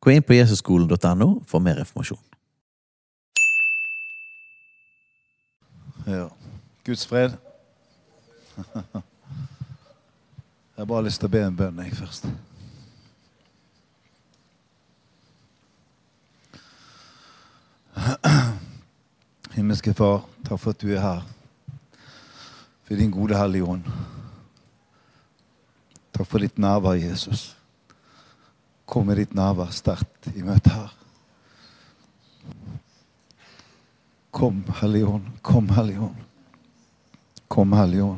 Gå inn på jesusskolen.no for mer informasjon. Ja. Guds fred. Jeg har bare lyst til å be en bønn, jeg, først. Himmelske Far, takk for at du er her. For din gode Hellige Ånd. Takk for ditt nærvær, Jesus. Kom med ditt nærvær sterkt i møte her. Kom, Hellige. Kom, Hellige. Kom, Hellige.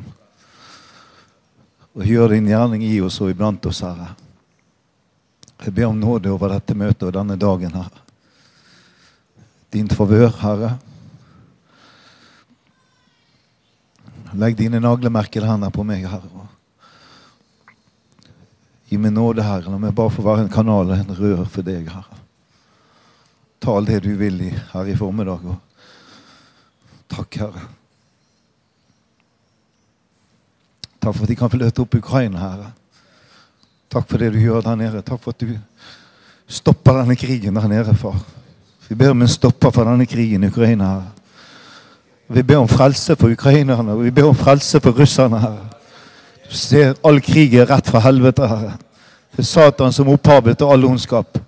Og gjør din gjerning i oss og iblant oss, Herre. Jeg ber om nåde over dette møtet og denne dagen, Herre. Din favør, Herre. Legg dine naglemerkede hender på meg, Herre. Gi meg nåde, Herre. La meg bare få være en kanal og en rør for deg, Herre. Tal det du vil her i formiddag. Og takk, Herre. Takk for at de kan få løte opp Ukraina, Herre. Takk for det du gjør der nede. Takk for at du stopper denne krigen der nede, far. Vi ber om en stopper for denne krigen i Ukraina, Herre. Vi ber om frelse for ukrainerne, og vi ber om frelse for russerne, Herre. Ser all krig er rett fra helvete, Herre. Det er Satan som opphavet til all ondskap.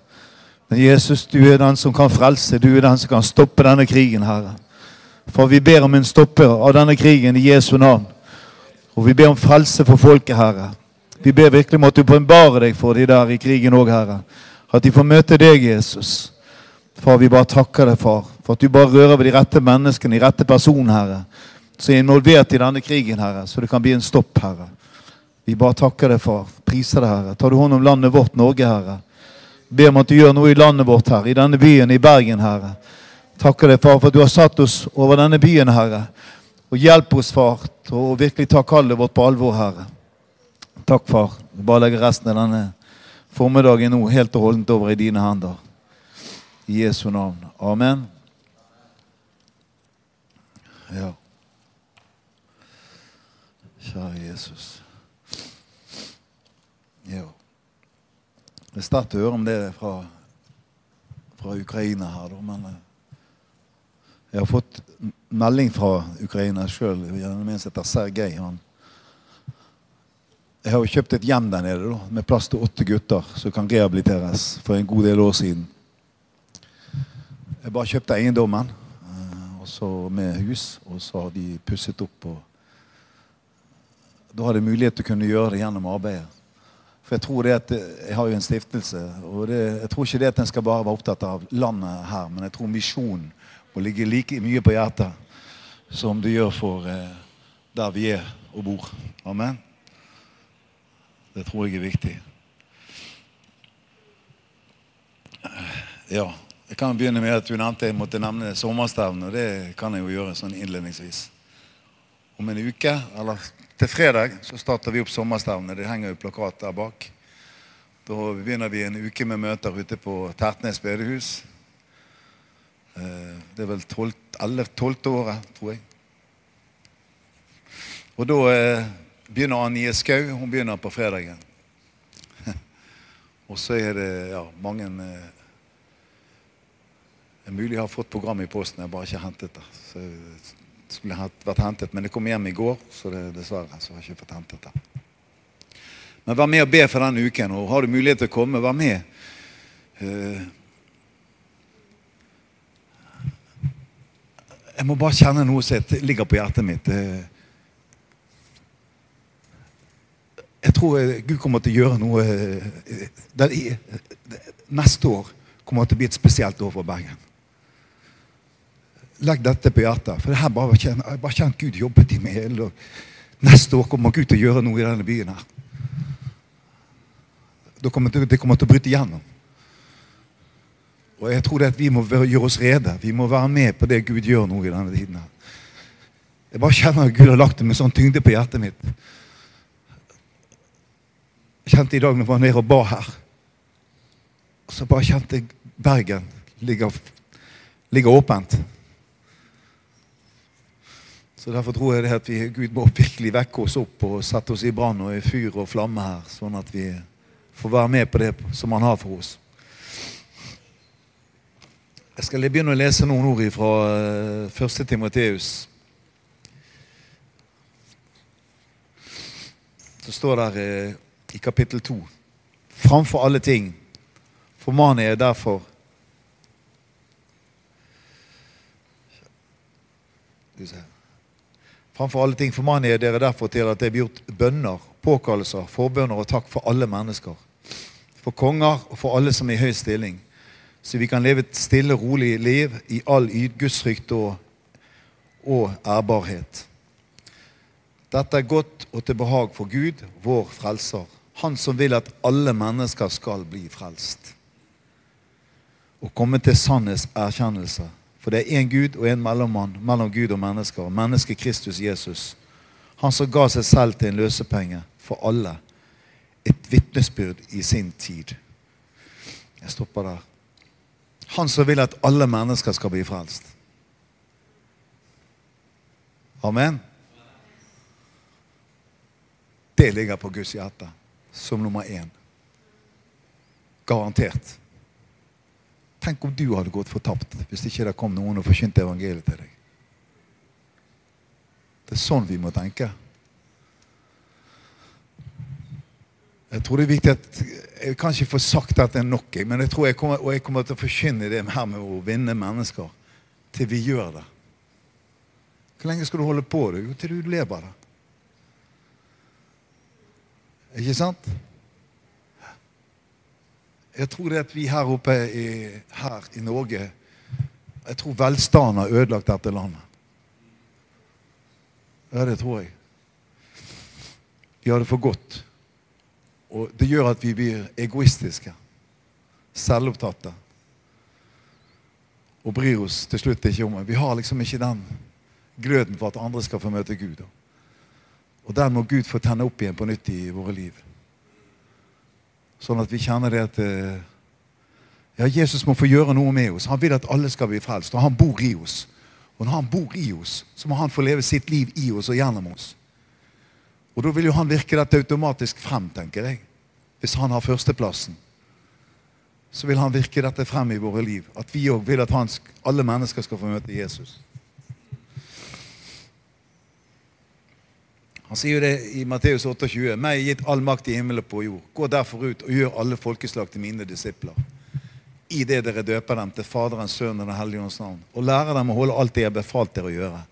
Men Jesus, du er den som kan frelse. Du er den som kan stoppe denne krigen, Herre. For vi ber om en stopper av denne krigen i Jesu navn. Og vi ber om frelse for folket, Herre. Vi ber virkelig om at du åpenbarer deg for de der i krigen òg, Herre. At de får møte deg, Jesus. Far, vi bare takker deg, far, for at du bare rører ved de rette menneskene, de rette personene, Herre. Som er involvert i denne krigen, Herre. Så det kan bli en stopp, Herre. Vi bare takker deg, far. Priser deg, Herre. Tar du hånd om landet vårt, Norge, Herre. Ber om at du gjør noe i landet vårt, Herre. I denne byen, i Bergen, Herre. Takker deg, far, for at du har satt oss over denne byen, Herre. Og hjelp oss, far, til å virkelig ta kallet vårt på alvor, Herre. Takk, far. Jeg bare legger resten av denne formiddagen nå helt og holdent over i dine hender. I Jesu navn. Amen. Ja. Kjære Jesus. Ja. Det er sterkt å høre om det fra, fra Ukraina her, da, men eh, jeg har fått melding fra Ukraina sjøl, gjennom en som heter Sergej. Jeg har jo kjøpt et hjem der nede da, med plass til åtte gutter som kan rehabiliteres for en god del år siden. Jeg bare kjøpte eiendommen eh, og så med hus, og så har de pusset opp. og Da har de mulighet til å kunne gjøre det gjennom arbeidet. For Jeg tror det at jeg har jo en stiftelse, og det, jeg tror ikke det at en skal bare være opptatt av landet her, men jeg tror misjonen må ligge like mye på hjertet som det gjør for eh, der vi er og bor. Amen. Det tror jeg er viktig. Ja, Jeg kan begynne med at du nevnte jeg måtte nevne sommerstevnet. Og det kan jeg jo gjøre sånn innledningsvis. Om en uke, eller til fredag, så starter vi opp sommerstevnet. Det henger jo plakat der bak. Da begynner vi en uke med møter ute på Tertnes bedehus. Det er vel 11-12 året, tror jeg. Og da begynner Annie Skau. Hun begynner på fredagen. Og så er det ja, mange eh, Det er mulig jeg har fått programmet i posten, jeg har bare ikke hentet det. Så skulle vært hentet, Men det kom hjem i går, så det, dessverre så har jeg ikke fått hentet det. Men vær med og be for denne uken, og har du mulighet til å komme, vær med. Eh, jeg må bare kjenne noe som ligger på hjertet mitt. Eh, jeg tror Gud kommer til å gjøre noe Neste år kommer til å bli et spesielt år for Bergen. Legg dette på hjertet. For det her bare jeg har bare kjent Gud jobbet i meg hele dag. Neste år kommer Gud til å gjøre noe i denne byen her. Det kommer til, det kommer til å bryte igjennom. Og jeg tror det at vi må gjøre oss rede. Vi må være med på det Gud gjør nå i denne tiden. her. Jeg bare kjenner at Gud har lagt det med sånn tyngde på hjertet mitt. Jeg kjente i dag når jeg var nede og ba her. Så bare kjente jeg Bergen ligger, ligger åpent. Så derfor tror jeg det at vi, Gud må virkelig vekke oss opp og sette oss i brann og i fyr og flamme her, sånn at vi får være med på det som Han har for oss. Jeg skal begynne å lese noen ord fra 1. Timoteus. Det står det eh, i kapittel 2 Framfor alle ting formaner jeg derfor Skal vi se. Framfor alle ting formaner jeg dere derfor til at det blir gjort bønner, påkallelser, forbønner og takk for alle mennesker. For konger og for alle som er i høy stilling. Så vi kan leve et stille, rolig liv i all gudsfrykt og, og ærbarhet. Dette er godt og til behag for Gud, vår frelser. Han som vil at alle mennesker skal bli frelst. Og komme til sannhets erkjennelse. For det er én Gud og én mellommann mellom Gud og mennesker. Mennesket Kristus Jesus. Han som ga seg selv til en løsepenge for alle. Et vitnesbyrd i sin tid. Jeg stopper der. Han som vil at alle mennesker skal bli frelst. Amen. Det ligger på Guds hjerte som nummer én. Garantert. Tenk om du hadde gått fortapt hvis ikke det kom noen og forkynte evangeliet til deg. Det er sånn vi må tenke. Jeg tror det er viktig at Jeg kan ikke få sagt at det er nok, men jeg tror jeg kommer, og jeg kommer til å forkynne det her med å vinne mennesker til vi gjør det. Hvor lenge skal du holde på? Jo, til du lever det. Ikke sant? Jeg tror det at vi her oppe i, her i Norge Jeg tror velstanden har ødelagt dette landet. Ja, det tror jeg. Vi har det for godt. Og det gjør at vi blir egoistiske. Selvopptatte. Og bryr oss til slutt ikke om Vi har liksom ikke den gløden for at andre skal få møte Gud. Og den må Gud få tenne opp igjen på nytt i våre liv. Sånn at vi kjenner det at eh, ja, Jesus må få gjøre noe med oss. Han vil at alle skal bli frelst, og han bor i oss. Og når han bor i oss, så må han få leve sitt liv i oss og gjennom oss. Og da vil jo han virke dette automatisk frem, tenker jeg. Hvis han har førsteplassen. Så vil han virke dette frem i våre liv. At vi òg vil at han, alle mennesker skal få møte Jesus. Han sier jo det i Matteus 28. Meg er gitt all makt i himmelen på jord. Gå derfor ut og gjør alle folkeslag til mine disipler. I det dere døper dem til Faderens, Sønnen og Den hellige ånds navn. Og lærer dem å holde alt det jeg har befalt dere å gjøre.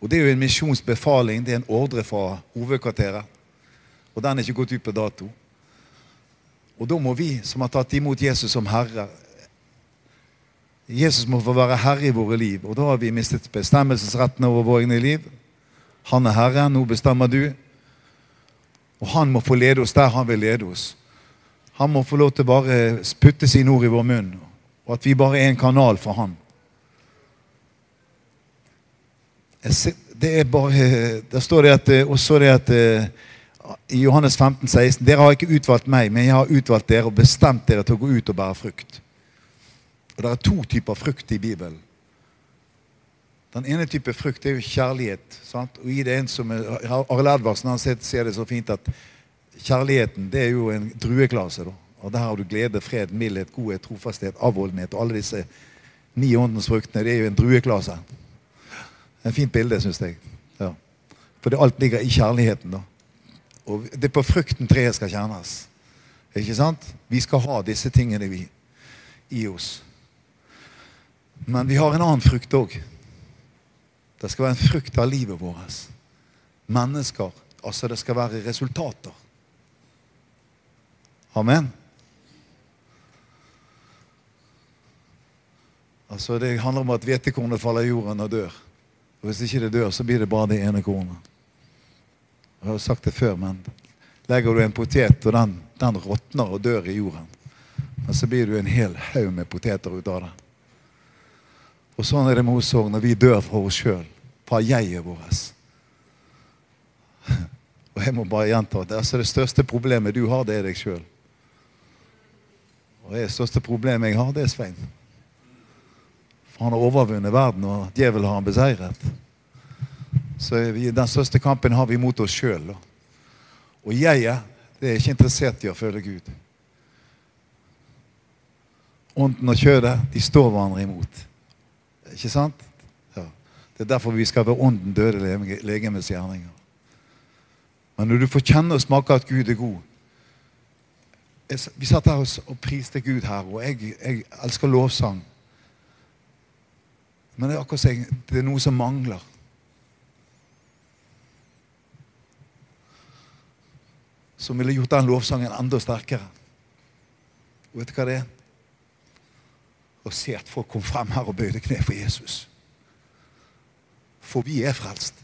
Og Det er jo en misjonsbefaling. Det er en ordre fra hovedkvarteret. Og den er ikke gått ut på dato. Og da må vi som har tatt imot Jesus som Herre Jesus må få være herre i våre liv. Og da har vi mistet bestemmelsesretten over våre egne liv. Han er herre, nå bestemmer du. Og han må få lede oss der han vil lede oss. Han må få lov til bare putte sine ord i vår munn, og at vi bare er en kanal for han. Det er bare, Der står det at, også det at i Johannes 15, 16 Dere har ikke utvalgt meg, men jeg har utvalgt dere og bestemt dere til å gå ut og bære frukt. Og Det er to typer frukt i Bibelen. Den ene type frukt er jo kjærlighet. Sant? Og i det en som er, Arild Edvardsen han ser det så fint at kjærligheten det er jo en drueklase. da. Og Der har du glede, fred, mildhet, godhet, trofasthet, avholdenhet. Og alle disse ni åndens fruktene det er jo en drueklase. En fint bilde, syns jeg. Ja. For det alt ligger i kjærligheten. da. Og det er på frukten treet skal kjernes. Ikke sant? Vi skal ha disse tingene vi, i oss. Men vi har en annen frukt òg. Det skal være en frukt av livet vårt. Mennesker. Altså det skal være resultater. Amen. Altså Det handler om at hvetekornet faller i jorden og dør. Og Hvis ikke det dør, så blir det bare det ene kornet. Jeg har sagt det før, men legger du en potet, og den, den råtner og dør i jorden. Men så blir du en hel haug med poteter ut av det. Og sånn er det med oss òg når vi dør for oss sjøl, fra jeget vårt. Og jeg må bare gjenta at altså det største problemet du har, det er deg sjøl. Og det største problemet jeg har, det er Svein. For han har overvunnet verden, og djevelen har han beseiret. Så den største kampen har vi mot oss sjøl. Og jeget det er ikke interessert i å følge Gud. Ånden og kjødet de står hverandre imot. Ikke sant? Det er derfor vi skal være ånden døde legemets gjerninger. Men når du får kjenne og smake at Gud er god Vi satt her og priste Gud her, og jeg, jeg elsker lovsang. Men det er akkurat som det er noe som mangler. Som ville gjort den lovsangen enda sterkere. Og vet du hva det er? Å se at folk kom frem her og bøyde kne for Jesus. For vi er frelst.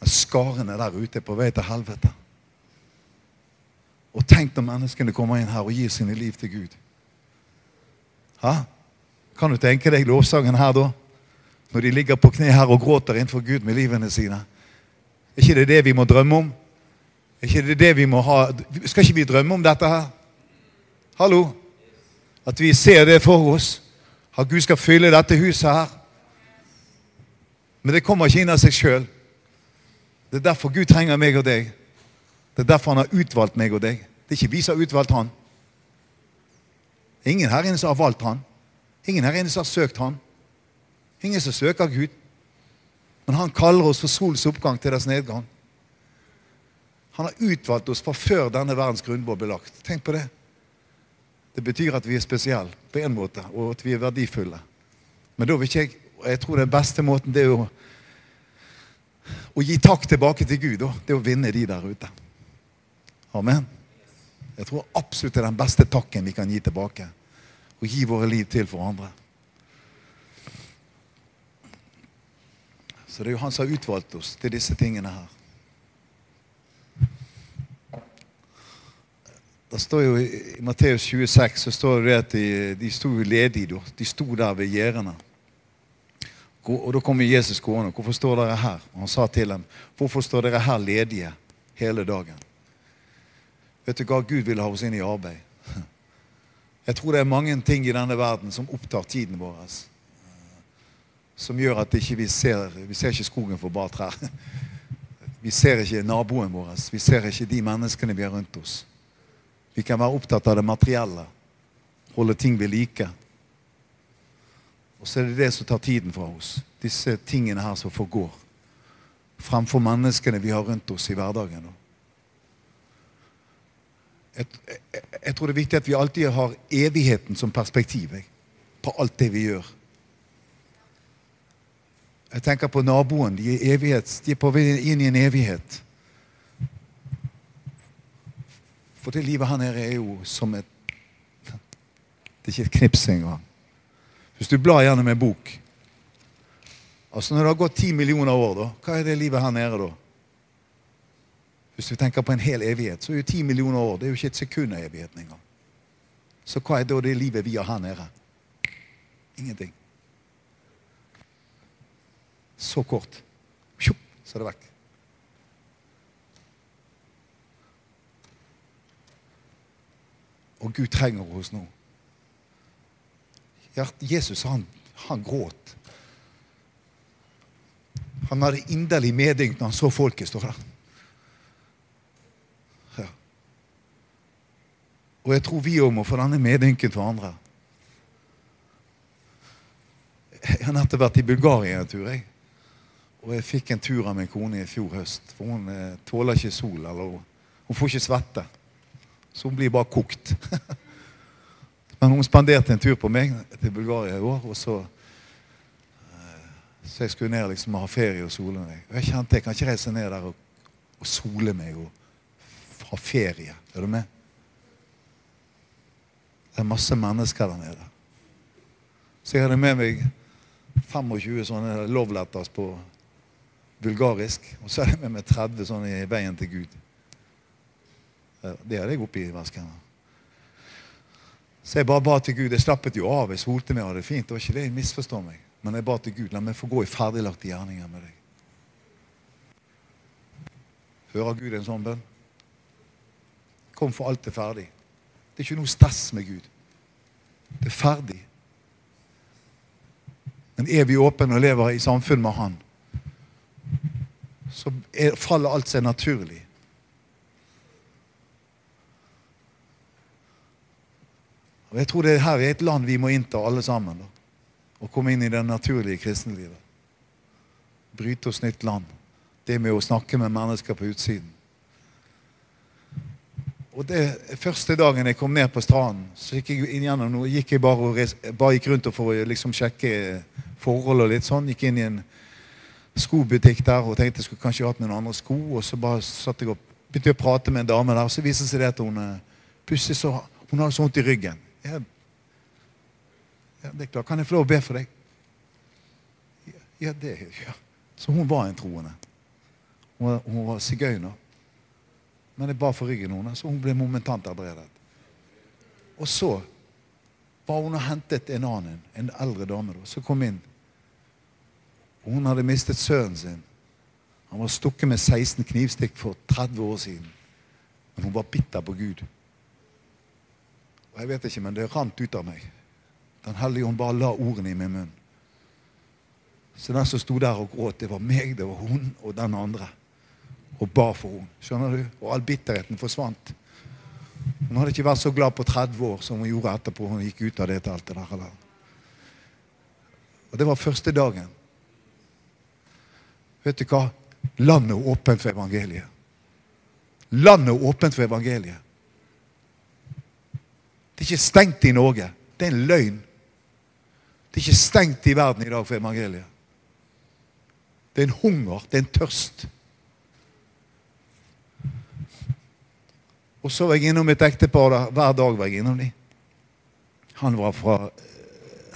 Men skarene der ute på vei til helvete. Og tenk når menneskene kommer inn her og gir sine liv til Gud. Hæ? Kan du tenke deg lovsangen her da? Når de ligger på kne her og gråter innenfor Gud med livene sine. Er ikke det det vi må drømme om? Er ikke det det vi må ha? Skal ikke vi drømme om dette her? Hallo? At vi ser det for oss. At Gud skal fylle dette huset her. Men det kommer ikke inn av seg sjøl. Det er derfor Gud trenger meg og deg. Det er derfor han har utvalgt meg og deg. Det er ikke vi som har utvalgt han. Ingen her inne som har valgt han. Ingen her inne som har søkt han. Ingen som søker Gud. Men han kaller oss for solens oppgang til dets nedgang. Han har utvalgt oss fra før denne verdens grunnbord ble lagt. Tenk på det. Det betyr at vi er spesielle på en måte, og at vi er verdifulle. Men da vil ikke jeg Jeg tror den beste måten det er å å gi takk tilbake til Gud, det er å vinne de der ute. Amen. Jeg tror absolutt det er den beste takken vi kan gi tilbake. Å gi våre liv til for andre. Så det er jo han som har utvalgt oss til disse tingene her. Det står jo I Matteus 26 så står det at de, de sto ledige. De sto der ved gjerdene. Og Da kommer Jesus gående. 'Hvorfor står dere her?' Og Han sa til dem, 'Hvorfor står dere her ledige hele dagen?' Vet du hva? Gud vil ha oss inn i arbeid. Jeg tror det er mange ting i denne verden som opptar tiden vår. Som gjør at ikke vi ser Vi ser ikke skogen for bare trær. Vi ser ikke naboen vår. Vi ser ikke de menneskene vi har rundt oss. Vi kan være opptatt av det materielle. Holde ting ved like. Og så er det det som tar tiden fra oss. Disse tingene her som forgår. Fremfor menneskene vi har rundt oss i hverdagen. Jeg, jeg, jeg, tror det er viktig at vi alltid har evigheten som perspektiv jeg, på alt det vi gjør. Jeg tenker på naboen. De er, evighet, de er på vei inn i en evighet. For det livet her nede er jo som et Det er ikke et knips engang. Hvis du blar gjennom en bok Altså Når det har gått ti millioner år, da, hva er det livet her nede da? Hvis du tenker på en hel evighet, så er jo ti millioner år det er jo ikke et sekund av evigheten engang. Så hva er da det livet vi har her nede? Ingenting. Så kort. Så er det vekk. Og Gud trenger oss nå. Jesus han, han gråt. Han hadde inderlig medynk når han så folket stå der. Ja. Og jeg tror vi òg må få denne medynken for andre. Jeg har nettopp vært i Bulgaria en tur. jeg. Og jeg fikk en tur av min kone i fjor høst. For hun eh, tåler ikke sol. eller Hun får ikke svette. Så hun blir bare kokt. Men hun spanderte en tur på meg til Bulgaria i år. og så eh, så jeg skulle ned liksom og ha ferie og sole meg. Og jeg kjente jeg kan ikke reise ned der og, og sole meg og ha ferie. Er du med? Det er masse mennesker der nede. Så jeg hadde med meg 25 sånne love letters på bulgarisk. Og så hadde jeg med meg 30 sånne i veien til Gud. Det har jeg oppi vasken. Så jeg bare ba til Gud. Jeg slappet jo av. Jeg solte meg og det fint. Det var ikke det jeg misforstår meg. Men jeg ba til Gud. La meg få gå i ferdiglagte gjerninger med deg. Hører Gud en sånn bønn? Kom, for alt er ferdig. Det er ikke noe stress med Gud. Det er ferdig. Men er vi åpne og lever i samfunn med Han, så er, faller alt seg naturlig. Og Jeg tror det her er et land vi må innta alle sammen. da. Og komme inn i det naturlige kristenlivet. Bryte oss nytt land. Det med å snakke med mennesker på utsiden. Og det Første dagen jeg kom ned på stranden, så gikk jeg inn gjennom noe, gikk jeg bare, og bare gikk rundt for å liksom sjekke forhold og litt sånn. Gikk inn i en skobutikk der og tenkte jeg skulle kanskje hatt noen andre sko. Og så bare satt jeg opp, begynte jeg å prate med en dame der, og så viste det seg at hun eh, plutselig så hun hadde så vondt i ryggen. Ja, ja, det er klart. Kan jeg få lov å be for deg? Ja, ja det ja. Så hun var en troende. Hun var, hun var sigøyner. Men jeg ba for ryggen hennes, så hun ble momentant helbredet. Og så var hun og hentet en annen, en eldre dame, da, som kom inn. Hun hadde mistet sønnen sin. Han var stukket med 16 knivstikk for 30 år siden. Men hun var bitter på Gud. Jeg vet ikke, men det rant ut av meg. Den hellige ånd bare la ordene i min munn. Så den som sto der og gråt, det var meg, det var hun og den andre. Og ba for henne. Skjønner du? Og all bitterheten forsvant. Hun hadde ikke vært så glad på 30 år som hun gjorde etterpå hun gikk ut av det teltet der. Eller. Og det var første dagen. Vet du hva? Landet er åpent for evangeliet. Landet er åpent for evangeliet. Det er ikke stengt i Norge. Det er en løgn. Det er ikke stengt i verden i dag for evangeliet. Det er en hunger, det er en tørst. Og så var jeg innom et ektepar der. Hver dag var jeg innom dem. Han var fra eh,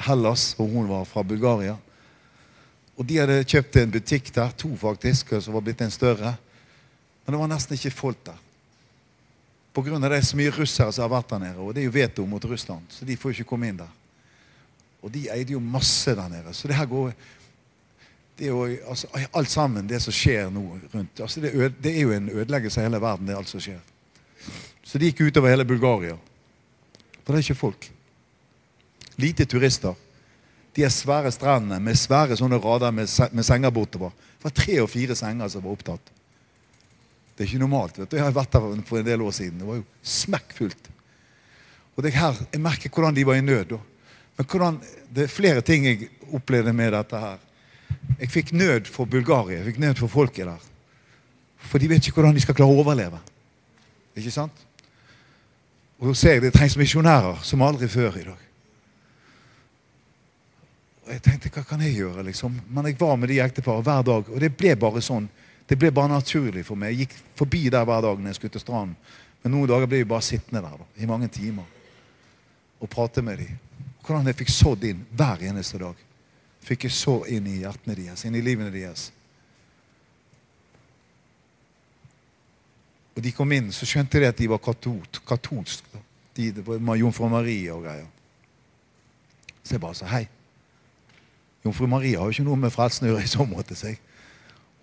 Hellas, og hun var fra Bulgaria. Og de hadde kjøpt en butikk der, to faktisk, som var blitt en større. Men det var nesten ikke folk der. Av det er så mye russere som har vært der nede. Og det er jo veto mot Russland, så de får jo ikke komme inn der. Og de eide jo masse der nede. Så det her går det er jo, altså, Alt sammen, det som skjer nå rundt altså det, øde, det er jo en ødeleggelse av hele verden, det alt som skjer. Så det gikk utover hele Bulgaria. For det er ikke folk. Lite turister. De er svære strendene med svære sånne rader med, se- med senger bortover. Det var tre og fire senger som var opptatt. Det er ikke normalt. vet du. Jeg har vært der for en del år siden. Det var jo smekkfullt. Og det her, Jeg merker hvordan de var i nød. da. Men hvordan, det er flere ting jeg opplevde med dette her. Jeg fikk nød for Bulgaria. Jeg fikk nød for folket der. For de vet ikke hvordan de skal klare å overleve. Ikke sant? Og så ser jeg det trengs misjonærer som aldri før i dag. Og jeg tenkte, hva kan jeg gjøre, liksom? Men jeg var med de ekteparene hver dag, og det ble bare sånn. Det ble bare naturlig for meg. Jeg gikk forbi der hver dag når jeg skulle til stranden. Men noen dager ble jeg bare sittende der da, i mange timer og prate med dem. Hvordan jeg fikk sådd inn hver eneste dag. Fikk jeg så inn i hjertene deres, inn i livene deres. Og de kom inn, så skjønte de at de var katolsk. katolsk da. De, det var Jomfru Marie og greier. Så jeg bare sa hei. Jomfru Maria har jo ikke noe med frelsen å gjøre i så måte. Så jeg.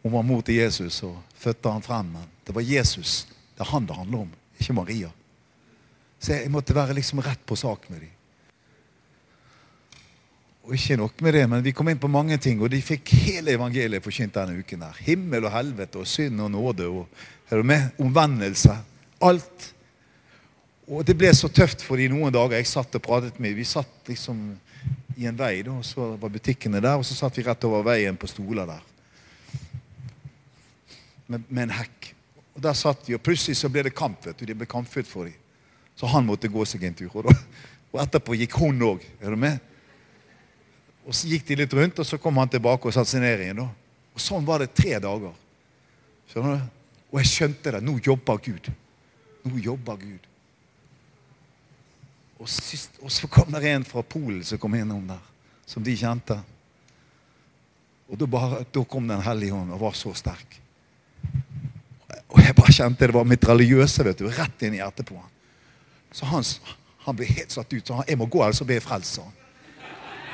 Hun var mor til Jesus og fødte han frem. Men det var Jesus. Det er han det handler om, ikke Maria. Så jeg måtte være liksom rett på sak med dem. Og ikke nok med det, men vi kom inn på mange ting, og de fikk hele evangeliet forkynt denne uken. her. Himmel og helvete og synd og nåde og er du med? omvendelse. Alt. Og det ble så tøft for de noen dager. Jeg satt og pratet med Vi satt liksom i en vei, da, og så var butikkene der, og så satt vi rett over veien på stoler der. Med, med en hekk. Og Der satt de, og plutselig så ble det kamp. vet du, De ble kampfullt for dem. Så han måtte gå seg en tur. Og, da, og etterpå gikk hun òg. Er du med? Og så gikk de litt rundt, og så kom han tilbake og satte seg ned igjen. da. Og sånn var det tre dager. Skjønner du? Og jeg skjønte det. Nå jobber Gud. Nå jobber Gud. Og, sist, og så kom det en fra Polen som kom innom der, som de kjente. Og da, bare, da kom Den hellige ånd og var så sterk. Og jeg bare kjente det var mitraljøse vet du, rett inn i hjertet på han. Så han, han ble helt satt ut. Så han, 'Jeg må gå, ellers blir jeg frelst'.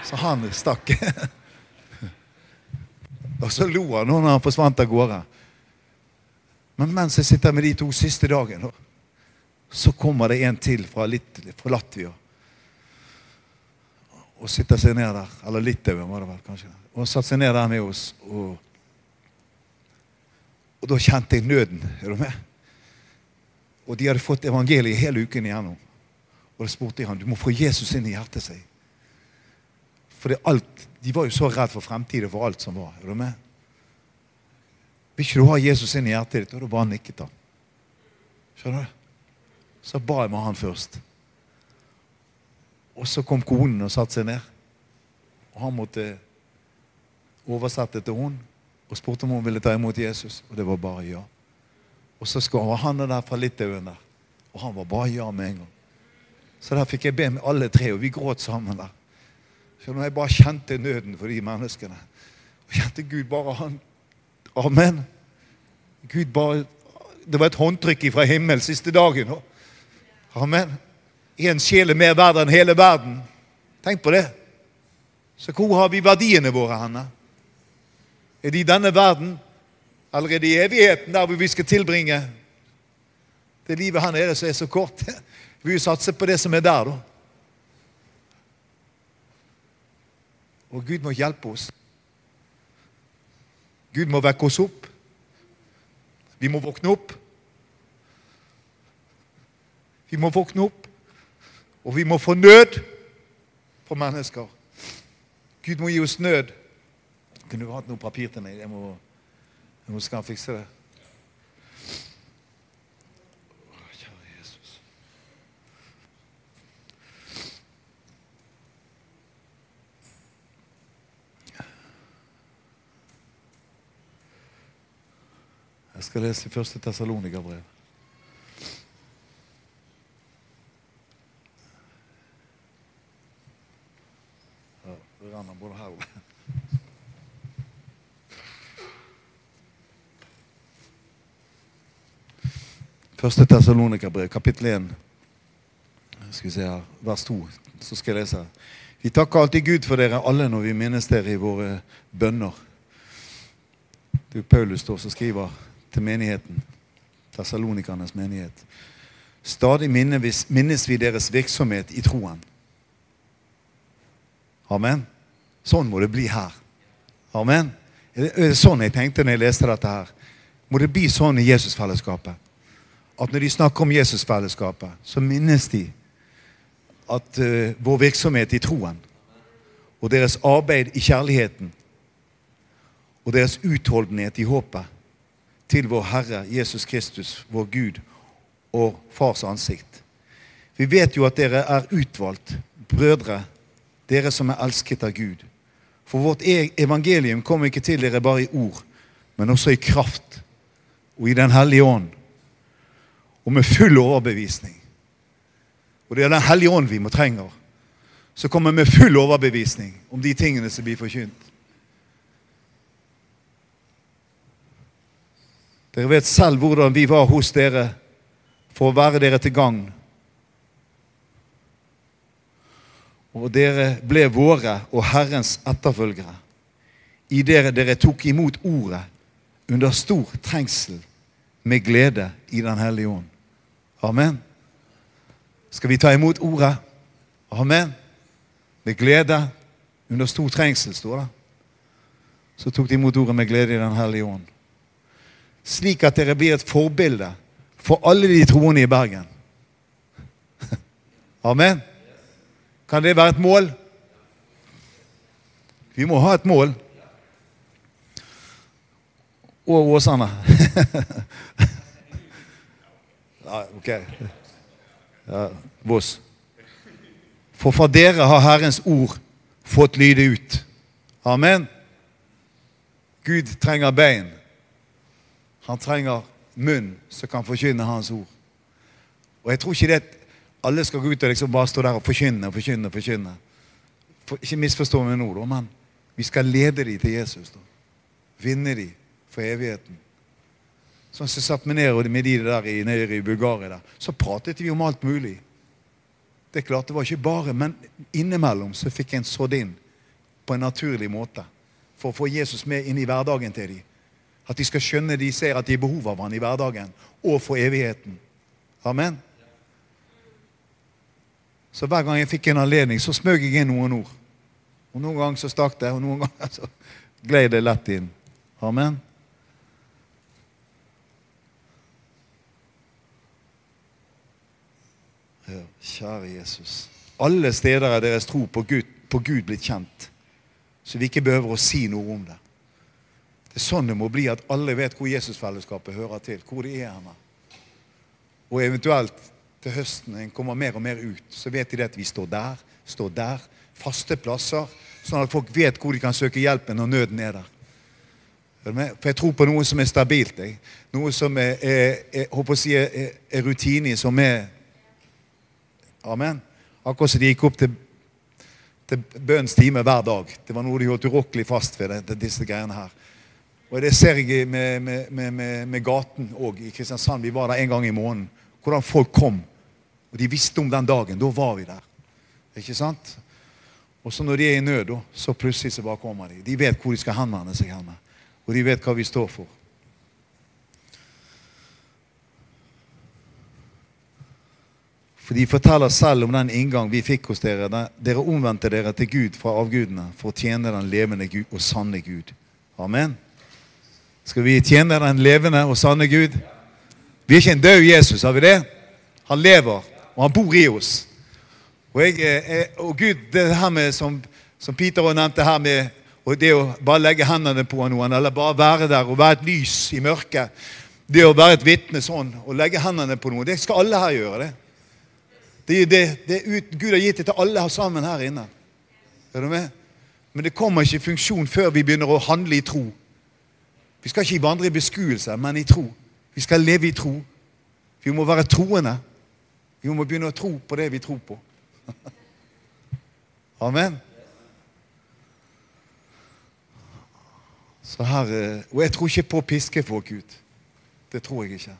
Så han stakk. Og så lo han når han forsvant av gårde. Men mens jeg sitter med de to siste dagen, så kommer det en til fra, litt, fra Latvia. Og sitter seg ned der. Eller Litauen, var det vel kanskje. Og satte seg ned der med oss. Og, og da kjente jeg nøden. Er du med? Og de hadde fått evangeliet hele uken igjennom. Og da spurte jeg han, du må få Jesus inn i hjertet sitt. For det alt, de var jo så redd for fremtiden for alt som var. Er du med? Vil ikke du ha Jesus inn i hjertet ditt? Og da bare nikket han. Skjønner du? Så ba jeg med han først. Og så kom konen og satte seg ned. Og han måtte oversette til hun og spurte om hun ville ta imot Jesus. Og det var bare ja. Og så var han der fra Litauen der. Og han var bare ja med en gang. Så der fikk jeg be med alle tre, og vi gråt sammen der. Så når jeg bare kjente nøden for de menneskene. Og kjente Gud bare han Amen. Gud bare Det var et håndtrykk fra himmelen siste dagen. Amen. Én sjel er mer verd enn hele verden. Tenk på det. Så hvor har vi verdiene våre henne? I denne verden, eller er i evigheten, der vi skal tilbringe det livet her nede som er så kort? Vi satser på det som er der, da. Og Gud må hjelpe oss. Gud må vekke oss opp. Vi må våkne opp. Vi må våkne opp, og vi må få nød for mennesker. Gud må gi oss nød. Kunne du hatt noe papir til meg? Jeg må, jeg må skal fikse det. Jeg skal lese første Tessalonika-brev. Ja, det renner både her og Første Tessalonika-brev, kapittel 1, skal vi se her, vers 2. Så skal jeg lese. Vi takker alltid Gud for dere alle når vi minnes dere i våre bønner. Det er Paulus da, som skriver til menigheten, Tessalonikernes menighet. Stadig minnes vi deres virksomhet i troen. Amen. Sånn må det bli her. Amen. Er det sånn jeg tenkte når jeg leste dette her? Må det bli sånn i Jesusfellesskapet? At når de snakker om Jesusfellesskapet, så minnes de at uh, vår virksomhet i troen og deres arbeid i kjærligheten og deres utholdenhet i håpet til vår Herre Jesus Kristus, vår Gud og Fars ansikt. Vi vet jo at dere er utvalgt, brødre, dere som er elsket av Gud. For vårt e- evangelium kommer ikke til dere bare i ord, men også i kraft og i Den hellige ånd, og med full overbevisning. Og det er Den hellige ånd vi må trenger, som kommer med full overbevisning om de tingene som blir forkynt. Dere vet selv hvordan vi var hos dere for å være dere til gagn. Og dere ble våre og Herrens etterfølgere. I dere dere tok imot ordet under stor trengsel med glede i Den hellige ånd. Amen. Skal vi ta imot ordet? Amen. Med glede under stor trengsel, står det. Så tok de imot ordet med glede i Den hellige ånd slik at dere blir et forbilde for alle de troende i Bergen. Amen. Kan det være et mål? Vi må ha et mål. Og Åsane. ja, ok. Ja, Voss. For fra dere har Herrens ord fått lyde ut. Amen. Gud trenger bein. Han trenger munn som kan forkynne hans ord. Og jeg tror ikke det at alle skal gå ut og liksom bare stå der og forkynne og forkynne. forkynne. For, ikke misforstå meg nå, men vi skal lede dem til Jesus. Da. Vinne dem for evigheten. Som jeg satt meg ned med de der i, nede i Bulgaria der, så pratet vi om alt mulig. Det er klart, det var ikke bare, men innimellom så fikk jeg en sådd inn på en naturlig måte. For å få Jesus med inn i hverdagen til dem. At de skal skjønne de ser at de har behov av han i hverdagen og for evigheten. Amen. Så hver gang jeg fikk en anledning, så smøg jeg inn noen ord. Og Noen ganger så stakk det, og noen ganger så gled det lett inn. Amen. Kjære Jesus. Alle steder er deres tro på Gud, på Gud blitt kjent, så vi ikke behøver å si noe om det. Det er sånn det må bli, at alle vet hvor Jesusfellesskapet hører til, hvor det er henne. Og eventuelt til høsten en kommer mer og mer ut, så vet de at vi står der, står der, faste plasser, sånn at folk vet hvor de kan søke hjelpen når nøden er der. For jeg tror på noe som er stabilt. Jeg. Noe som er, er, er, si er rutine, som er Amen. Akkurat som de gikk opp til, til bønns time hver dag. Det var noe de holdt urokkelig fast ved, det, disse greiene her. Og Det ser jeg med, med, med, med gaten òg i Kristiansand. Vi var der en gang i måneden. Hvordan folk kom. Og de visste om den dagen. Da var vi der. Ikke sant? Og så når de er i nød, så plutselig så bare kommer de. De vet hvor de skal henvende seg. Henne. Og de vet hva vi står for. For de forteller selv om den inngang vi fikk hos dere. Dere omvendte dere til Gud fra avgudene for å tjene den levende Gud og sanne Gud. Amen. Skal vi tjene den levende og sanne Gud? Vi er ikke en død Jesus, har vi det? Han lever, og han bor i oss. Og, jeg, eh, og Gud, det her med som, som Peter også nevnte her med og det å bare legge hendene på noen, eller bare være der og være et lys i mørket Det å være et vitne sånn og legge hendene på noen, det skal alle her gjøre. det. Det, det, det ut, Gud har gitt det til alle sammen her inne. Er du med? Men det kommer ikke i funksjon før vi begynner å handle i tro. Vi skal ikke vandre i beskuelse, men i tro. Vi skal leve i tro. Vi må være troende. Vi må begynne å tro på det vi tror på. Amen. Så her, eh, og jeg tror ikke på piske folk ut. Det tror jeg ikke.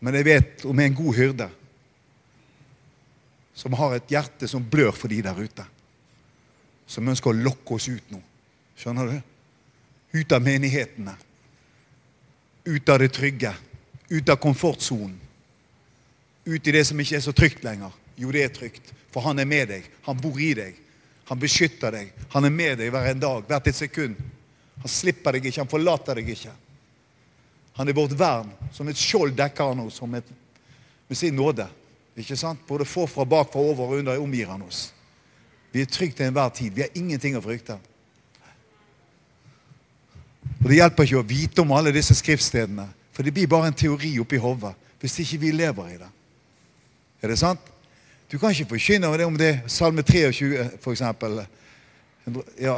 Men jeg vet om en god hyrde som har et hjerte som blør for de der ute. Som ønsker å lokke oss ut nå. Skjønner du? Ut av menighetene. Ut av det trygge. Ut av komfortsonen. Ut i det som ikke er så trygt lenger. Jo, det er trygt. For han er med deg. Han bor i deg. Han beskytter deg. Han er med deg hver en dag, hvert et sekund. Han slipper deg ikke, han forlater deg ikke. Han er vårt vern. Som et skjold dekker han oss med sin nåde. Ikke sant? Både forfra, bakfra, over og under omgir han oss. Vi er trygge til enhver tid. Vi har ingenting å frykte. Og Det hjelper ikke å vite om alle disse skriftstedene, for det blir bare en teori oppi hodet hvis ikke vi lever i det. Er det sant? Du kan ikke forkynne det om det Salme 23, for eksempel. Ja,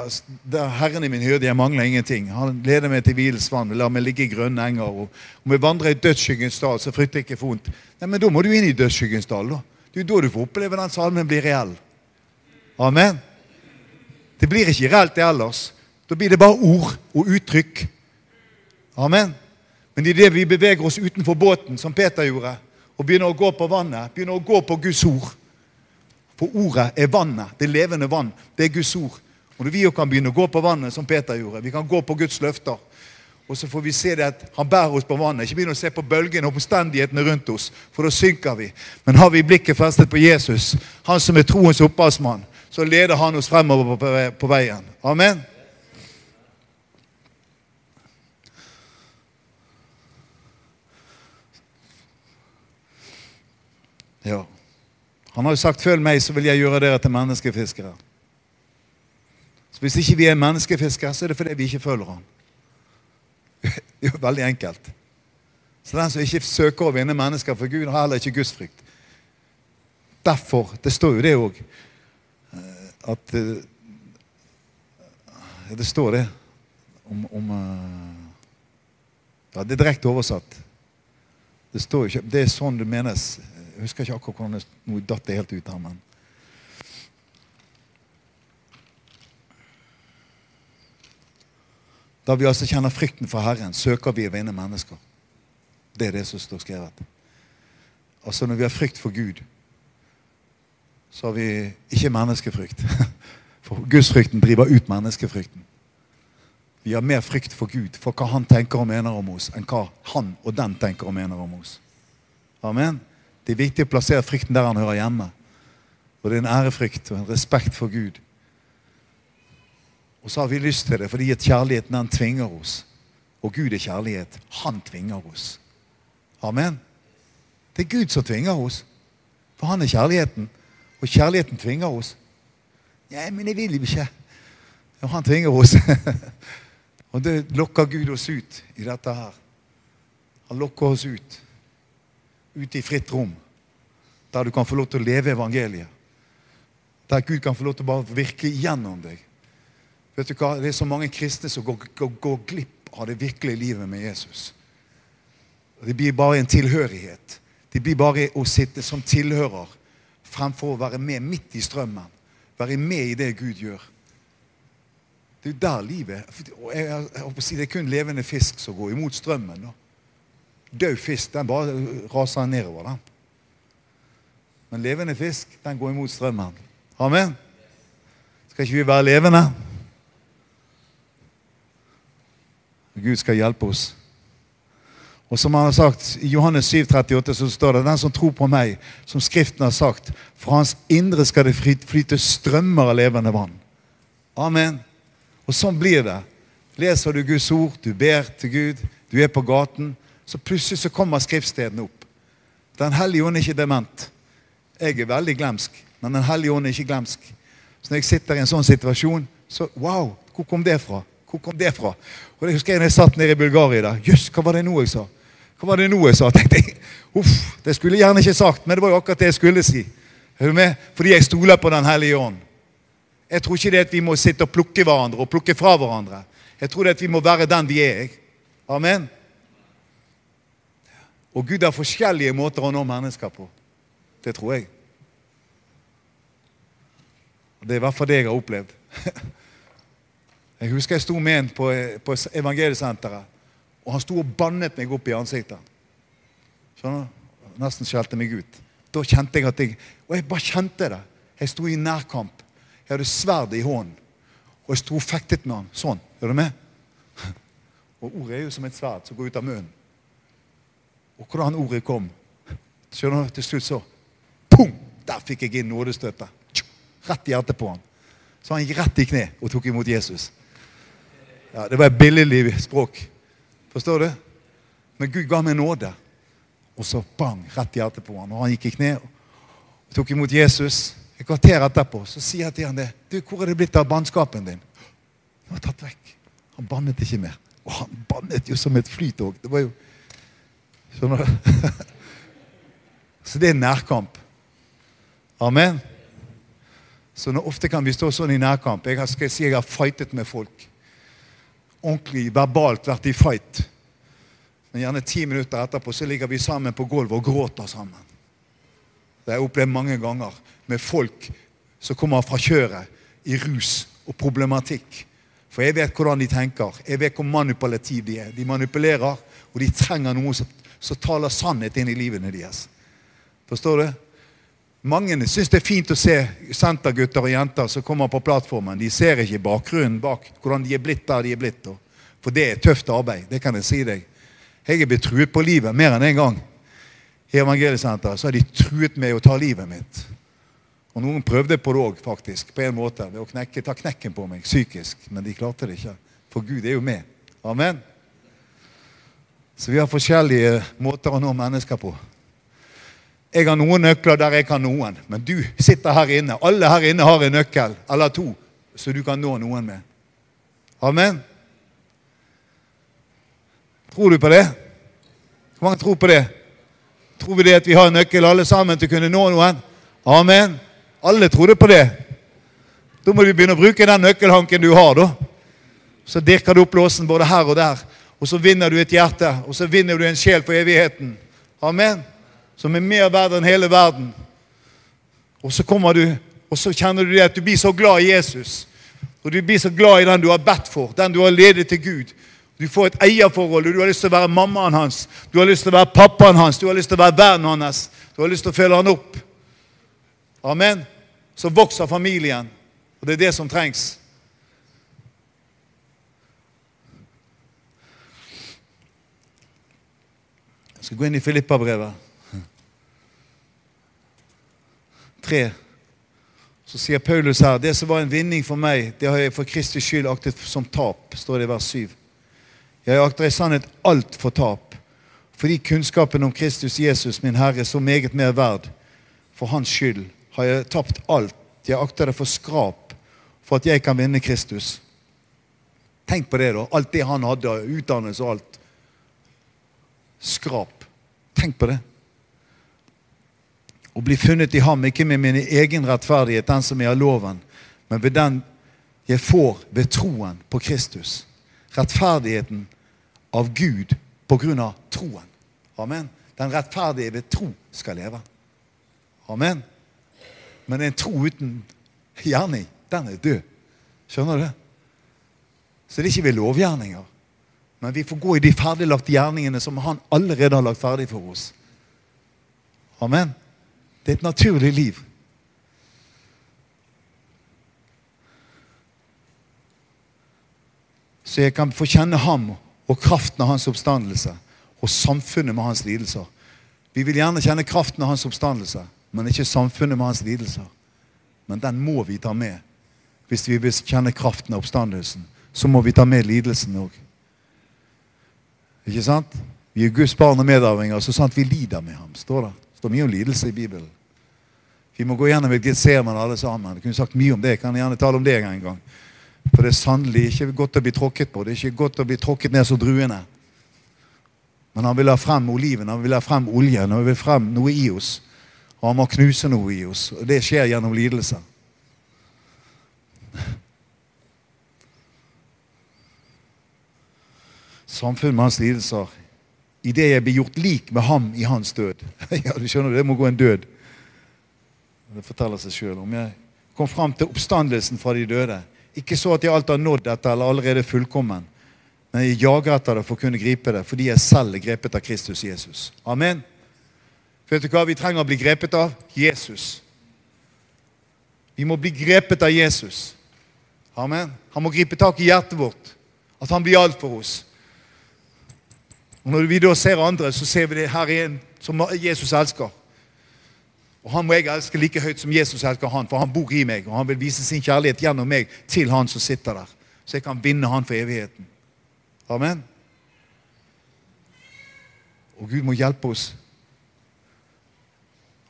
der Herren i min hyrde, jeg mangler ingenting. Han leder meg til hvilens vann, lar meg ligge i grønne enger. Og om jeg vandrer i dødsskyggens dal, så frykter jeg ikke vondt. Nei, Men da må du inn i dødsskyggens dal. da. Det er jo da du får oppleve den salmen blir reell. Amen. Det blir ikke reelt det ellers. Da blir det bare ord og uttrykk. Amen. Men idet det vi beveger oss utenfor båten, som Peter gjorde, og begynner å gå på vannet, begynner å gå på Guds ord For ordet er vannet. Det er levende vann. Det er Guds ord. Og når vi kan begynne å gå på vannet, som Peter gjorde, vi kan gå på Guds løfter, og så får vi se det at han bærer oss på vannet. Ikke begynn å se på bølgene og omstendighetene rundt oss, for da synker vi. Men har vi blikket festet på Jesus, han som er troens opphavsmann, så leder han oss fremover på veien. Amen. Ja. Han har jo sagt 'følg meg, så vil jeg gjøre dere til menneskefiskere'. Hvis ikke vi er menneskefiskere, så er det fordi vi ikke følger ham. Det er jo veldig enkelt. Så den som ikke søker å vinne mennesker for Gud, har heller ikke gudsfrykt. Derfor Det står jo det òg. Eh, at eh, Det står det om, om eh, Ja, det er direkte oversatt. Det står ikke Det er sånn det menes. Jeg husker ikke akkurat hvordan det nå datt helt ut her, men Da vi altså kjenner frykten for Herren, søker vi å vinne mennesker. Det er det som står skrevet. Altså Når vi har frykt for Gud, så har vi ikke menneskefrykt. For gudsfrykten driver ut menneskefrykten. Vi har mer frykt for Gud, for hva han tenker og mener om oss, enn hva han og den tenker og mener om oss. Amen. Det er viktig å plassere frykten der han hører hjemme. Og det er en ærefrykt og en respekt for Gud. Og så har vi lyst til det fordi at kjærligheten den tvinger oss. Og Gud er kjærlighet. Han tvinger oss. Amen. Det er Gud som tvinger oss. For han er kjærligheten. Og kjærligheten tvinger oss. Nei, men jeg vil ikke. Og han tvinger oss. og det lokker Gud oss ut i dette her. Han lokker oss ut. Ut i fritt rom. Der du kan få lov til å leve evangeliet. Der Gud kan få lov til å bare virke gjennom deg. Vet du hva? Det er så mange kristne som går, går, går glipp av det virkelige livet med Jesus. Det blir bare en tilhørighet. Det blir bare å sitte som tilhører fremfor å være med midt i strømmen. Være med i det Gud gjør. Det er jo der livet og jeg, jeg, si, Det er kun levende fisk som går imot strømmen. Død fisk den bare raser nedover. den. Men levende fisk den går imot strømmen. Amen. Skal ikke vi være levende? Gud skal hjelpe oss. Og som han har sagt, I Johannes 7, 38 så står det den som tror på meg, som Skriften har sagt, fra hans indre skal det flyte strømmer av levende vann. Amen. Og sånn blir det. Leser du Guds ord, du ber til Gud, du er på gaten, så plutselig så kommer skriftstedene opp. Den hellige ånd er ikke dement. Jeg er veldig glemsk, men Den hellige ånd er ikke glemsk. Så når jeg sitter i en sånn situasjon, så Wow, hvor kom det fra? Hvor kom det fra? Og det husker jeg når jeg satt nede i Bulgaria. Jøss, hva var det nå jeg sa? Hva var det nå jeg sa? tenkte jeg. Uff, Det skulle jeg gjerne ikke sagt, men det var jo akkurat det jeg skulle si. Er du med? Fordi jeg stoler på Den hellige ånd. Jeg tror ikke det at vi må sitte og plukke hverandre og plukke fra hverandre. Jeg tror det at vi må være den vi er. Amen. Og Gud har forskjellige måter å nå mennesker på. Det tror jeg. Det er i hvert fall det jeg har opplevd. Jeg husker jeg sto med en på, på evangeliesenteret. Og han sto og bannet meg opp i ansiktet. Skjønner? Nesten skjelte meg ut. Da kjente jeg at jeg Og jeg bare kjente det. Jeg sto i nærkamp. Jeg hadde sverdet i hånden. Og jeg sto og fektet med han. Sånn. Er du med? Og ordet er jo som et sverd som går ut av munnen. Og hvordan ordet kom Skjønner du? Til slutt så Pum! Der fikk jeg inn nådestøtet. Rett i hjertet på han. Så han gikk rett i kne og tok imot Jesus. Ja, Det var et billedlig språk. Forstår du? Men Gud ga meg nåde. Og så bang, rett i hjertet på han. Og han gikk i kne og tok imot Jesus. Et kvarter etterpå så sier jeg til han det. Du, 'Hvor er det blitt av bannskapen din?' Den var tatt vekk. Han bannet ikke mer. Og han bannet jo som et flytog. Det var jo Skjønner du? Så det er nærkamp. Amen. Så nå, ofte kan vi stå sånn i nærkamp. Jeg har, skal jeg si jeg har fightet med folk ordentlig verbalt vært i fight. Men gjerne ti minutter etterpå så ligger vi sammen på gulvet og gråter sammen. Det har jeg opplevd mange ganger med folk som kommer fra kjøret i rus og problematikk. For jeg vet hvordan de tenker. Jeg vet hvor manipulative de er. De manipulerer, og de trenger noen som, som taler sannhet inn i livene deres. Forstår du? Mange syns det er fint å se sentergutter og -jenter som kommer på plattformen. De ser ikke bakgrunnen bak hvordan de er blitt der de er blitt. For det er tøft arbeid. Det kan jeg si deg. Jeg er blitt truet på livet mer enn én en gang. I Evangeliesenteret så har de truet med å ta livet mitt. Og noen prøvde på det òg, faktisk. På en måte. Ved å knekke, ta knekken på meg psykisk. Men de klarte det ikke. For Gud er jo med. Amen. Så vi har forskjellige måter å nå mennesker på. Jeg har noen nøkler der jeg kan noen, men du sitter her inne. Alle her inne har en nøkkel eller to så du kan nå noen med. Amen. Tror du på det? Hvor mange tror på det? Tror vi det at vi har en nøkkel alle sammen til å kunne nå noen? Amen. Alle trodde på det. Da må du begynne å bruke den nøkkelhanken du har. da. Så dirker du opp låsen både her og der. Og så vinner du et hjerte, og så vinner du en sjel for evigheten. Amen som er mer verdt enn hele verden. Og så kommer du, og så kjenner du det at du blir så glad i Jesus. Og du blir så glad i den du har bedt for, den du har ledet til Gud. Du får et eierforhold, og du har lyst til å være mammaen hans. Du har lyst til å være pappaen hans, du har lyst til å være vennen hans. Du har lyst til å følge han opp. Amen. Så vokser familien, og det er det som trengs. Jeg skal gå inn i Filippa-brevet. Tre. Så sier Paulus her det som var en vinning for meg, det har jeg for Kristi skyld aktet som tap, står det i vers 7. Jeg akter i sannhet alt for tap, fordi kunnskapen om Kristus Jesus, min Herre, er så meget mer verd. For Hans skyld har jeg tapt alt. Jeg akter det for skrap for at jeg kan vinne Kristus. Tenk på det, da. Alt det han hadde, utdannelse og alt. Skrap. Tenk på det. Å bli funnet i ham, ikke med min egen rettferdighet, den som er av loven, men ved den jeg får ved troen på Kristus. Rettferdigheten av Gud på grunn av troen. Amen. Den rettferdige ved tro skal leve. Amen. Men en tro uten gjerning, den er død. Skjønner du det? Så det er ikke ved lovgjerninger. Men vi får gå i de ferdiglagte gjerningene som han allerede har lagt ferdig for oss. Amen. Det er et naturlig liv. Så jeg kan få kjenne ham og kraften av hans oppstandelse og samfunnet med hans lidelser. Vi vil gjerne kjenne kraften av hans oppstandelse, men ikke samfunnet med hans lidelser. Men den må vi ta med. Hvis vi vil kjenne kraften av oppstandelsen, så må vi ta med lidelsen òg. Ikke sant? Vi er Guds barn og medarvinger, så sant vi lider med ham. står det. Det står mye om lidelse i Bibelen. Vi må gå gjennom et Getseman alle sammen. Jeg kunne sagt mye om det. Jeg kan gjerne tale om det en gang. For det er sannelig ikke godt å bli tråkket på. Det er ikke godt å bli tråkket ned som druene. Men han vil ha frem oliven, han vil ha frem oljen, han vil ha frem noe i oss. Og han må knuse noe i oss. Og det skjer gjennom lidelse. Samfunnet med hans lidelser. Idet jeg blir gjort lik med ham i hans død. ja, du skjønner, Det må gå en død. Det forteller seg sjøl. Om jeg kom fram til oppstandelsen fra de døde. Ikke så at jeg alt har nådd dette eller allerede fullkommen, men jeg jager etter det for å kunne gripe det, fordi jeg selv er grepet av Kristus Jesus. Amen. Vet du hva vi trenger å bli grepet av? Jesus. Vi må bli grepet av Jesus. Amen. Han må gripe tak i hjertet vårt. At han blir alt for oss. Og Når vi da ser andre, så ser vi det her er en som Jesus elsker. Og Han må jeg elske like høyt som Jesus elsker han, for han bor i meg. Og han vil vise sin kjærlighet gjennom meg til han som sitter der. Så jeg kan vinne han for evigheten. Amen. Og Gud må hjelpe oss.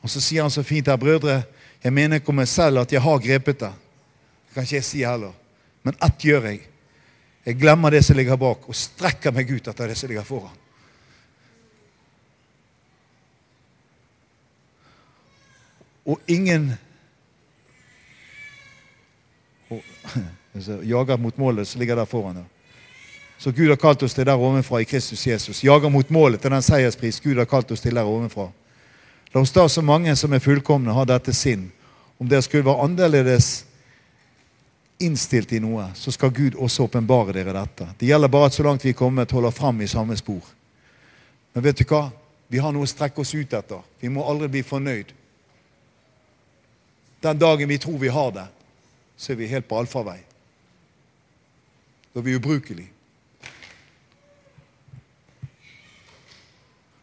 Og så sier han så fint her, brødre, jeg mener ikke om meg selv at jeg har grepet det. Det kan ikke jeg si heller. Men ett gjør jeg. Jeg glemmer det som ligger bak, og strekker meg ut etter det som ligger foran. Og ingen og, jager mot målet som ligger der foran. her Så Gud har kalt oss til der ovenfra i Kristus Jesus. Jager mot målet til den seierspris Gud har kalt oss til der ovenfra. La oss da så mange som er fullkomne, ha dette sinn. Om dere skulle være annerledes innstilt i noe, så skal Gud også åpenbare dere dette. Det gjelder bare at så langt vi er kommet, holder fram i samme spor. Men vet du hva? Vi har noe å strekke oss ut etter. Vi må aldri bli fornøyd. Den dagen vi tror vi har det, så er vi helt på allfarvei. Da er vi ubrukelige.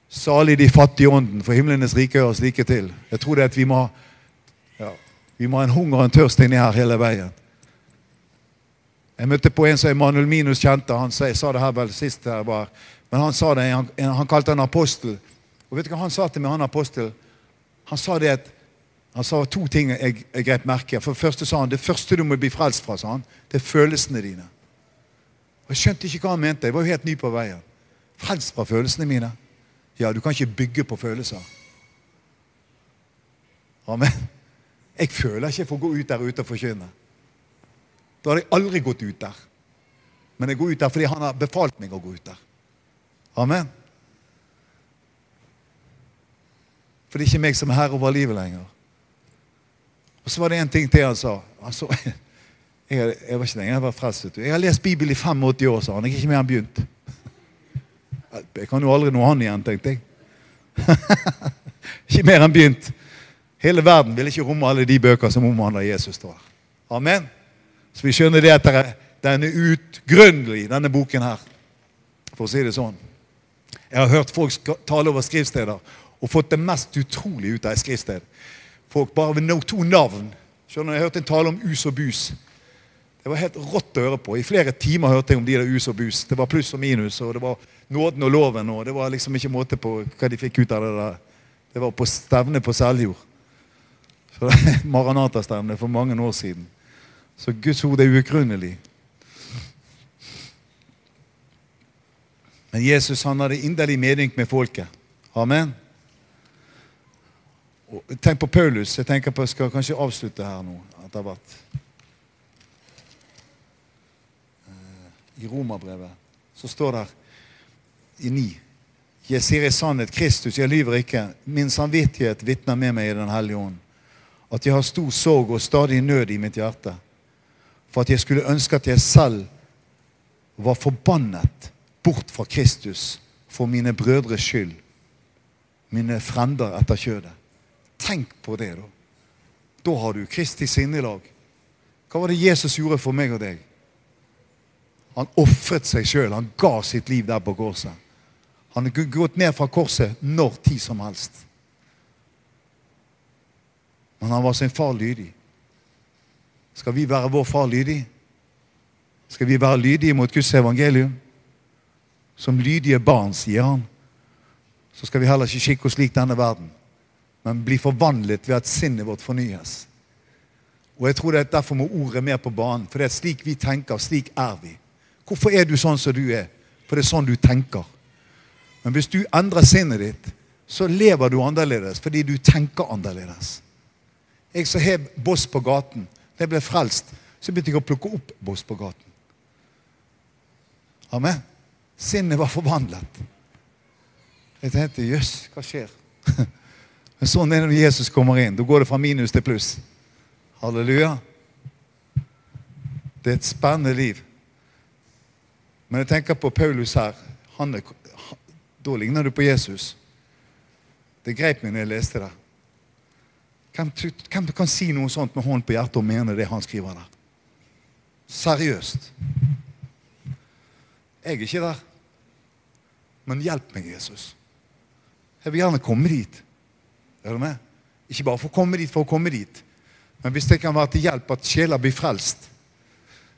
Salig de fattige ånden, for himlenes rike hører like til. Jeg tror det at vi må, ja, vi må ha en hunger og en tørst inni her hele veien. Jeg møtte på en som Emanuel Minus kjente. Han sa, jeg sa det her vel sist her var, men han sa det, han, han kalte han apostel. Og vet du hva han sa til meg, han apostel? Han sa det at han sa to ting jeg, jeg grep merke For det første sa han det første du må bli frelst fra, sa han, det er følelsene dine. Og Jeg skjønte ikke hva han mente. Jeg var jo helt ny på veien. Frelst fra følelsene mine? Ja, du kan ikke bygge på følelser. Amen. Jeg føler ikke for å gå ut der ute og forkynne. Da hadde jeg aldri gått ut der. Men jeg går ut der fordi han har befalt meg å gå ut der. Amen. For det er ikke meg som er herre over livet lenger. Og så var det en ting til han sa. Altså, jeg, jeg, var ikke lenger, jeg var frelst. Jeg har lest Bibelen i 85 år, sa han. Jeg er ikke mer enn begynt. Jeg kan jo aldri nå han igjen, tenkte jeg. ikke mer enn begynt. Hele verden vil ikke romme alle de bøker som omhandler Jesus. står. Amen. Så vi skjønner det at den er utgrunnelig, denne boken her. For å si det sånn. Jeg har hørt folk tale over skriftsteder og fått det mest utrolig ut av et skriftsted. Folk bare ved no- to navn. Skjønner Jeg hørte en tale om us og bus. Det var helt rått å høre på. I flere timer hørte jeg om de der us og bus. Det var pluss og minus, og det var nåden og loven. og Det var liksom ikke måte på hva de fikk ut av det der. Det var på stevne på Seljord. Så det Maranata-stevne for mange år siden. Så Guds ord er uutgrunnelig. Men Jesus han hadde inderlig medynk med folket. Amen. Tenk på Paulus. Jeg tenker på, jeg skal kanskje avslutte her nå. etter hvert. vært I Romerbrevet så står det i ni Jeg sier i sannhet Kristus, jeg lyver ikke. Min samvittighet vitner med meg i Den hellige ånd. At jeg har stor sorg og stadig nød i mitt hjerte. For at jeg skulle ønske at jeg selv var forbannet bort fra Kristus for mine brødres skyld. Mine frender etter kjødet. Tenk på det, da. Da har du Kristi sinnelag. Hva var det Jesus gjorde for meg og deg? Han ofret seg sjøl. Han ga sitt liv der på korset. Han kunne gått ned fra korset når tid som helst. Men han var sin far lydig. Skal vi være vår far lydig? Skal vi være lydige mot Guds evangelium? Som lydige barn, sier han. Så skal vi heller ikke skikke oss lik denne verden, men blir forvandlet ved at sinnet vårt fornyes. Og jeg tror det er Derfor må ordet mer på banen. For det er slik vi tenker, slik er vi. Hvorfor er du sånn som du er? For det er sånn du tenker. Men hvis du endrer sinnet ditt, så lever du annerledes fordi du tenker annerledes. Jeg som har boss på gaten, da jeg ble frelst, så begynte jeg å plukke opp boss på gaten. Amen. Sinnet var forvandlet. Jeg tenkte jøss, hva skjer? Men sånn er det når Jesus kommer inn. Da går det fra minus til pluss. Halleluja. Det er et spennende liv. Men jeg tenker på Paulus her. Han er, da ligner du på Jesus. Det greip meg når jeg leste det. Hvem, hvem kan si noe sånt med hånd på hjertet og mene det han skriver der? Seriøst. Jeg er ikke der. Men hjelp meg, Jesus. Jeg vil gjerne komme dit. Er du med? Ikke bare for å komme dit for å komme dit, men hvis det kan være til hjelp at sjeler blir frelst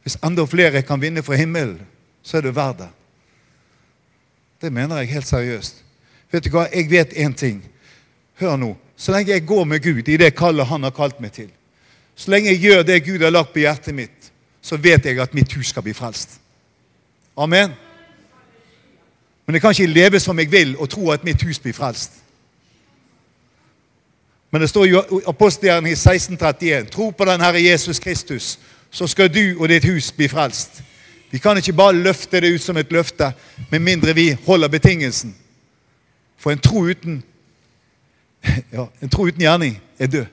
Hvis enda flere kan vinne fra himmelen, så er det verdt det. Det mener jeg helt seriøst. Vet du hva? Jeg vet én ting. Hør nå. Så lenge jeg går med Gud i det kallet Han har kalt meg til, så lenge jeg gjør det Gud har lagt på hjertet mitt, så vet jeg at mitt hus skal bli frelst. Amen. Men jeg kan ikke leve som jeg vil og tro at mitt hus blir frelst. Men det står jo i apostelgjerningen i 1631.: Tro på den Herre Jesus Kristus, så skal du og ditt hus bli frelst. Vi kan ikke bare løfte det ut som et løfte, med mindre vi holder betingelsen. For en tro uten ja, en tro uten gjerning er død.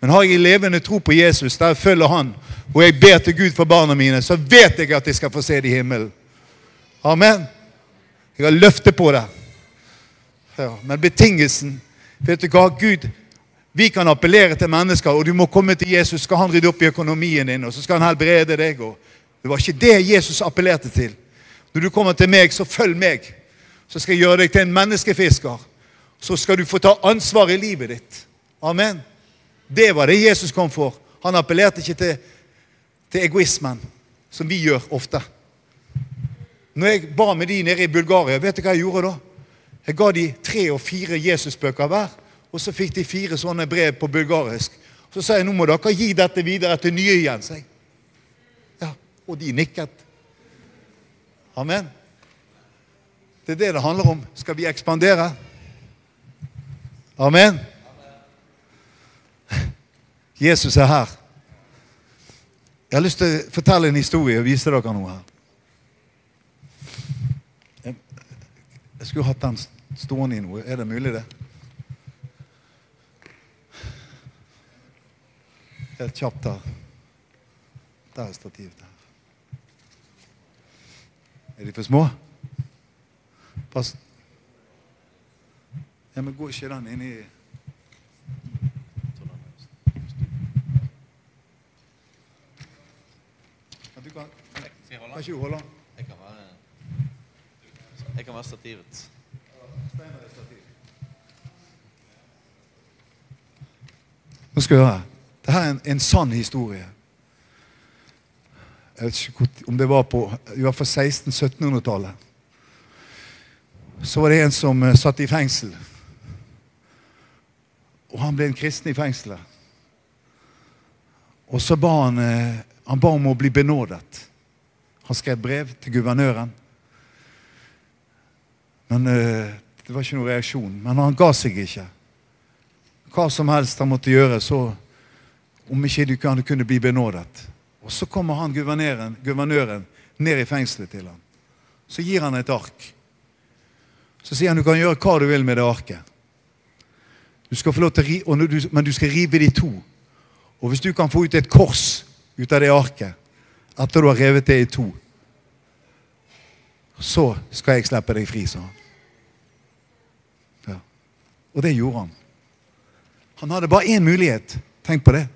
Men har jeg levende tro på Jesus, der jeg følger Han, og jeg ber til Gud for barna mine, så vet jeg at jeg skal få se det i himmelen. Amen. Jeg har løfte på det. Ja, men betingelsen Vet du hva? Gud, vi kan appellere til mennesker, og du må komme til Jesus, skal han rydde opp i økonomien din, og så skal han helbrede deg. Det var ikke det Jesus appellerte til. Når du kommer til meg, så følg meg. Så skal jeg gjøre deg til en menneskefisker. Så skal du få ta ansvar i livet ditt. Amen. Det var det Jesus kom for. Han appellerte ikke til, til egoismen, som vi gjør ofte. Når jeg ba med de nede i Bulgaria, vet du hva jeg gjorde da? Jeg ga de tre og fire Jesusbøker hver, og så fikk de fire sånne brev på bulgarisk. Så sa jeg nå må dere gi dette videre til nye igjen. sa jeg. Ja, Og de nikket. Amen. Det er det det handler om. Skal vi ekspandere? Amen. Jesus er her. Jeg har lyst til å fortelle en historie og vise dere noe her. Jeg, jeg skulle hatt den stående i noe. Er det mulig, det? Helt kjapt her. Der er stativet. der. Er de for små? Pass. Ja, men går ikke den inn i Ja, Du kan, kan ikke holde den? Jeg kan være, stativet. Nå skal vi høre. Dette er en, en sann historie. Jeg vet ikke om det var på i hvert fall 1600-1700-tallet. Så var det en som eh, satt i fengsel. Og han ble en kristen i fengselet. Og så ba han, eh, han ba om å bli benådet. Han skrev brev til guvernøren. Men eh, det var ikke noen reaksjon. Men han ga seg ikke. Hva som helst han måtte gjøre, så om ikke kan kunne bli benådet. Og så kommer han guvernøren, guvernøren ned i fengselet til ham. Så gir han et ark. Så sier han du kan gjøre hva du vil med det arket. Du skal få lov til å ri, du, men du skal rive det i to. Og hvis du kan få ut et kors ut av det arket etter du har revet det i to, så skal jeg slippe deg fri, sa han. Og det gjorde han. Han hadde bare én mulighet. Tenk på det.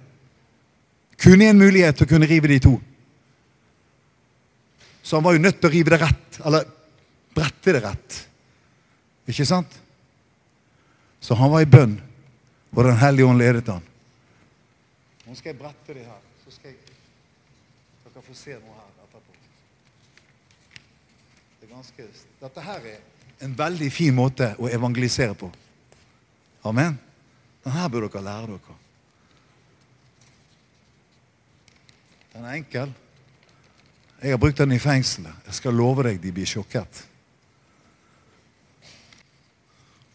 Kun én mulighet til å kunne rive de to. Så han var jo nødt til å rive det rett. Eller brette det rett. Ikke sant? Så han var i bønn, og Den hellige ånd ledet han. Nå skal jeg brette det her. Så skal jeg Dere får se noe her etterpå. Det ganske, dette her er en veldig fin måte å evangelisere på. Amen. Denne bør dere lære dere. Den er enkel. Jeg har brukt den i fengselet. Jeg skal love deg de blir sjokkert.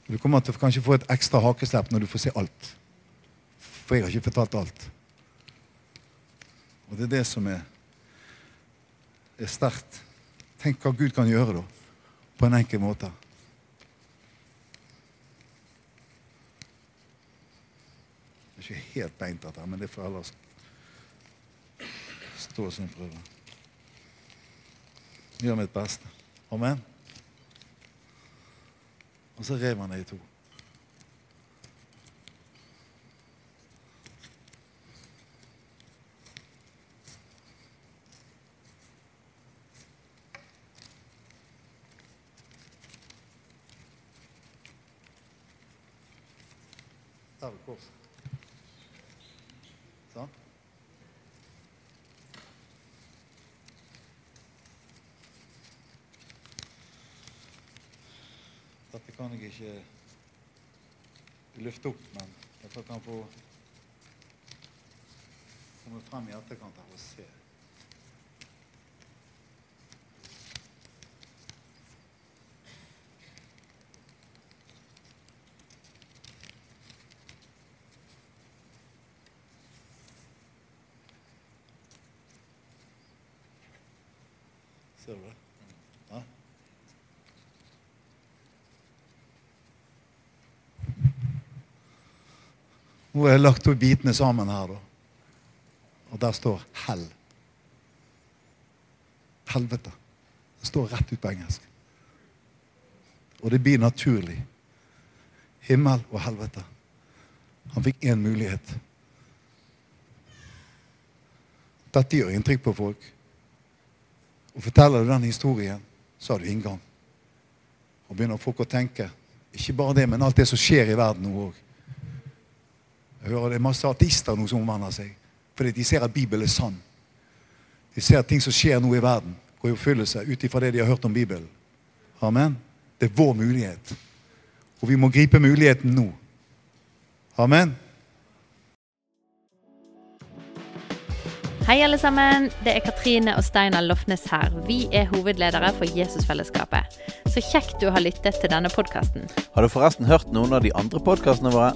Du kommer til å kanskje få et ekstra hakeslepp når du får se alt. For jeg har ikke fortalt alt. Og det er det som er, er sterkt. Tenk hva Gud kan gjøre da, på en enkel måte. Det er ikke helt beint, dette, men det får ellers stå sin prøve. Gjør mitt beste. Amen. Og så rev han det i to. Ikke løfte opp, men dere kan få komme frem i etterkant her se. Nå har jeg lagt to bitene sammen her, da. Og der står 'hell'. Helvete. Det står rett ut på engelsk. Og det blir naturlig. Himmel og helvete. Han fikk én mulighet. Dette gjør inntrykk på folk. Og Forteller du den historien, så har du inngang. Og begynner folk å tenke. Ikke bare det, men alt det som skjer i verden nå òg. Jeg hører det er masse ateister nå som omvender seg. Fordi de ser at Bibelen er sann. De ser at ting som skjer nå i verden, går i oppfyllelse ut ifra det de har hørt om Bibelen. Amen. Det er vår mulighet. Og vi må gripe muligheten nå. Amen. Hei, alle sammen. Det er Katrine og Steinar Lofnes her. Vi er hovedledere for Jesusfellesskapet. Så kjekt du har lyttet til denne podkasten. Har du forresten hørt noen av de andre podkastene våre?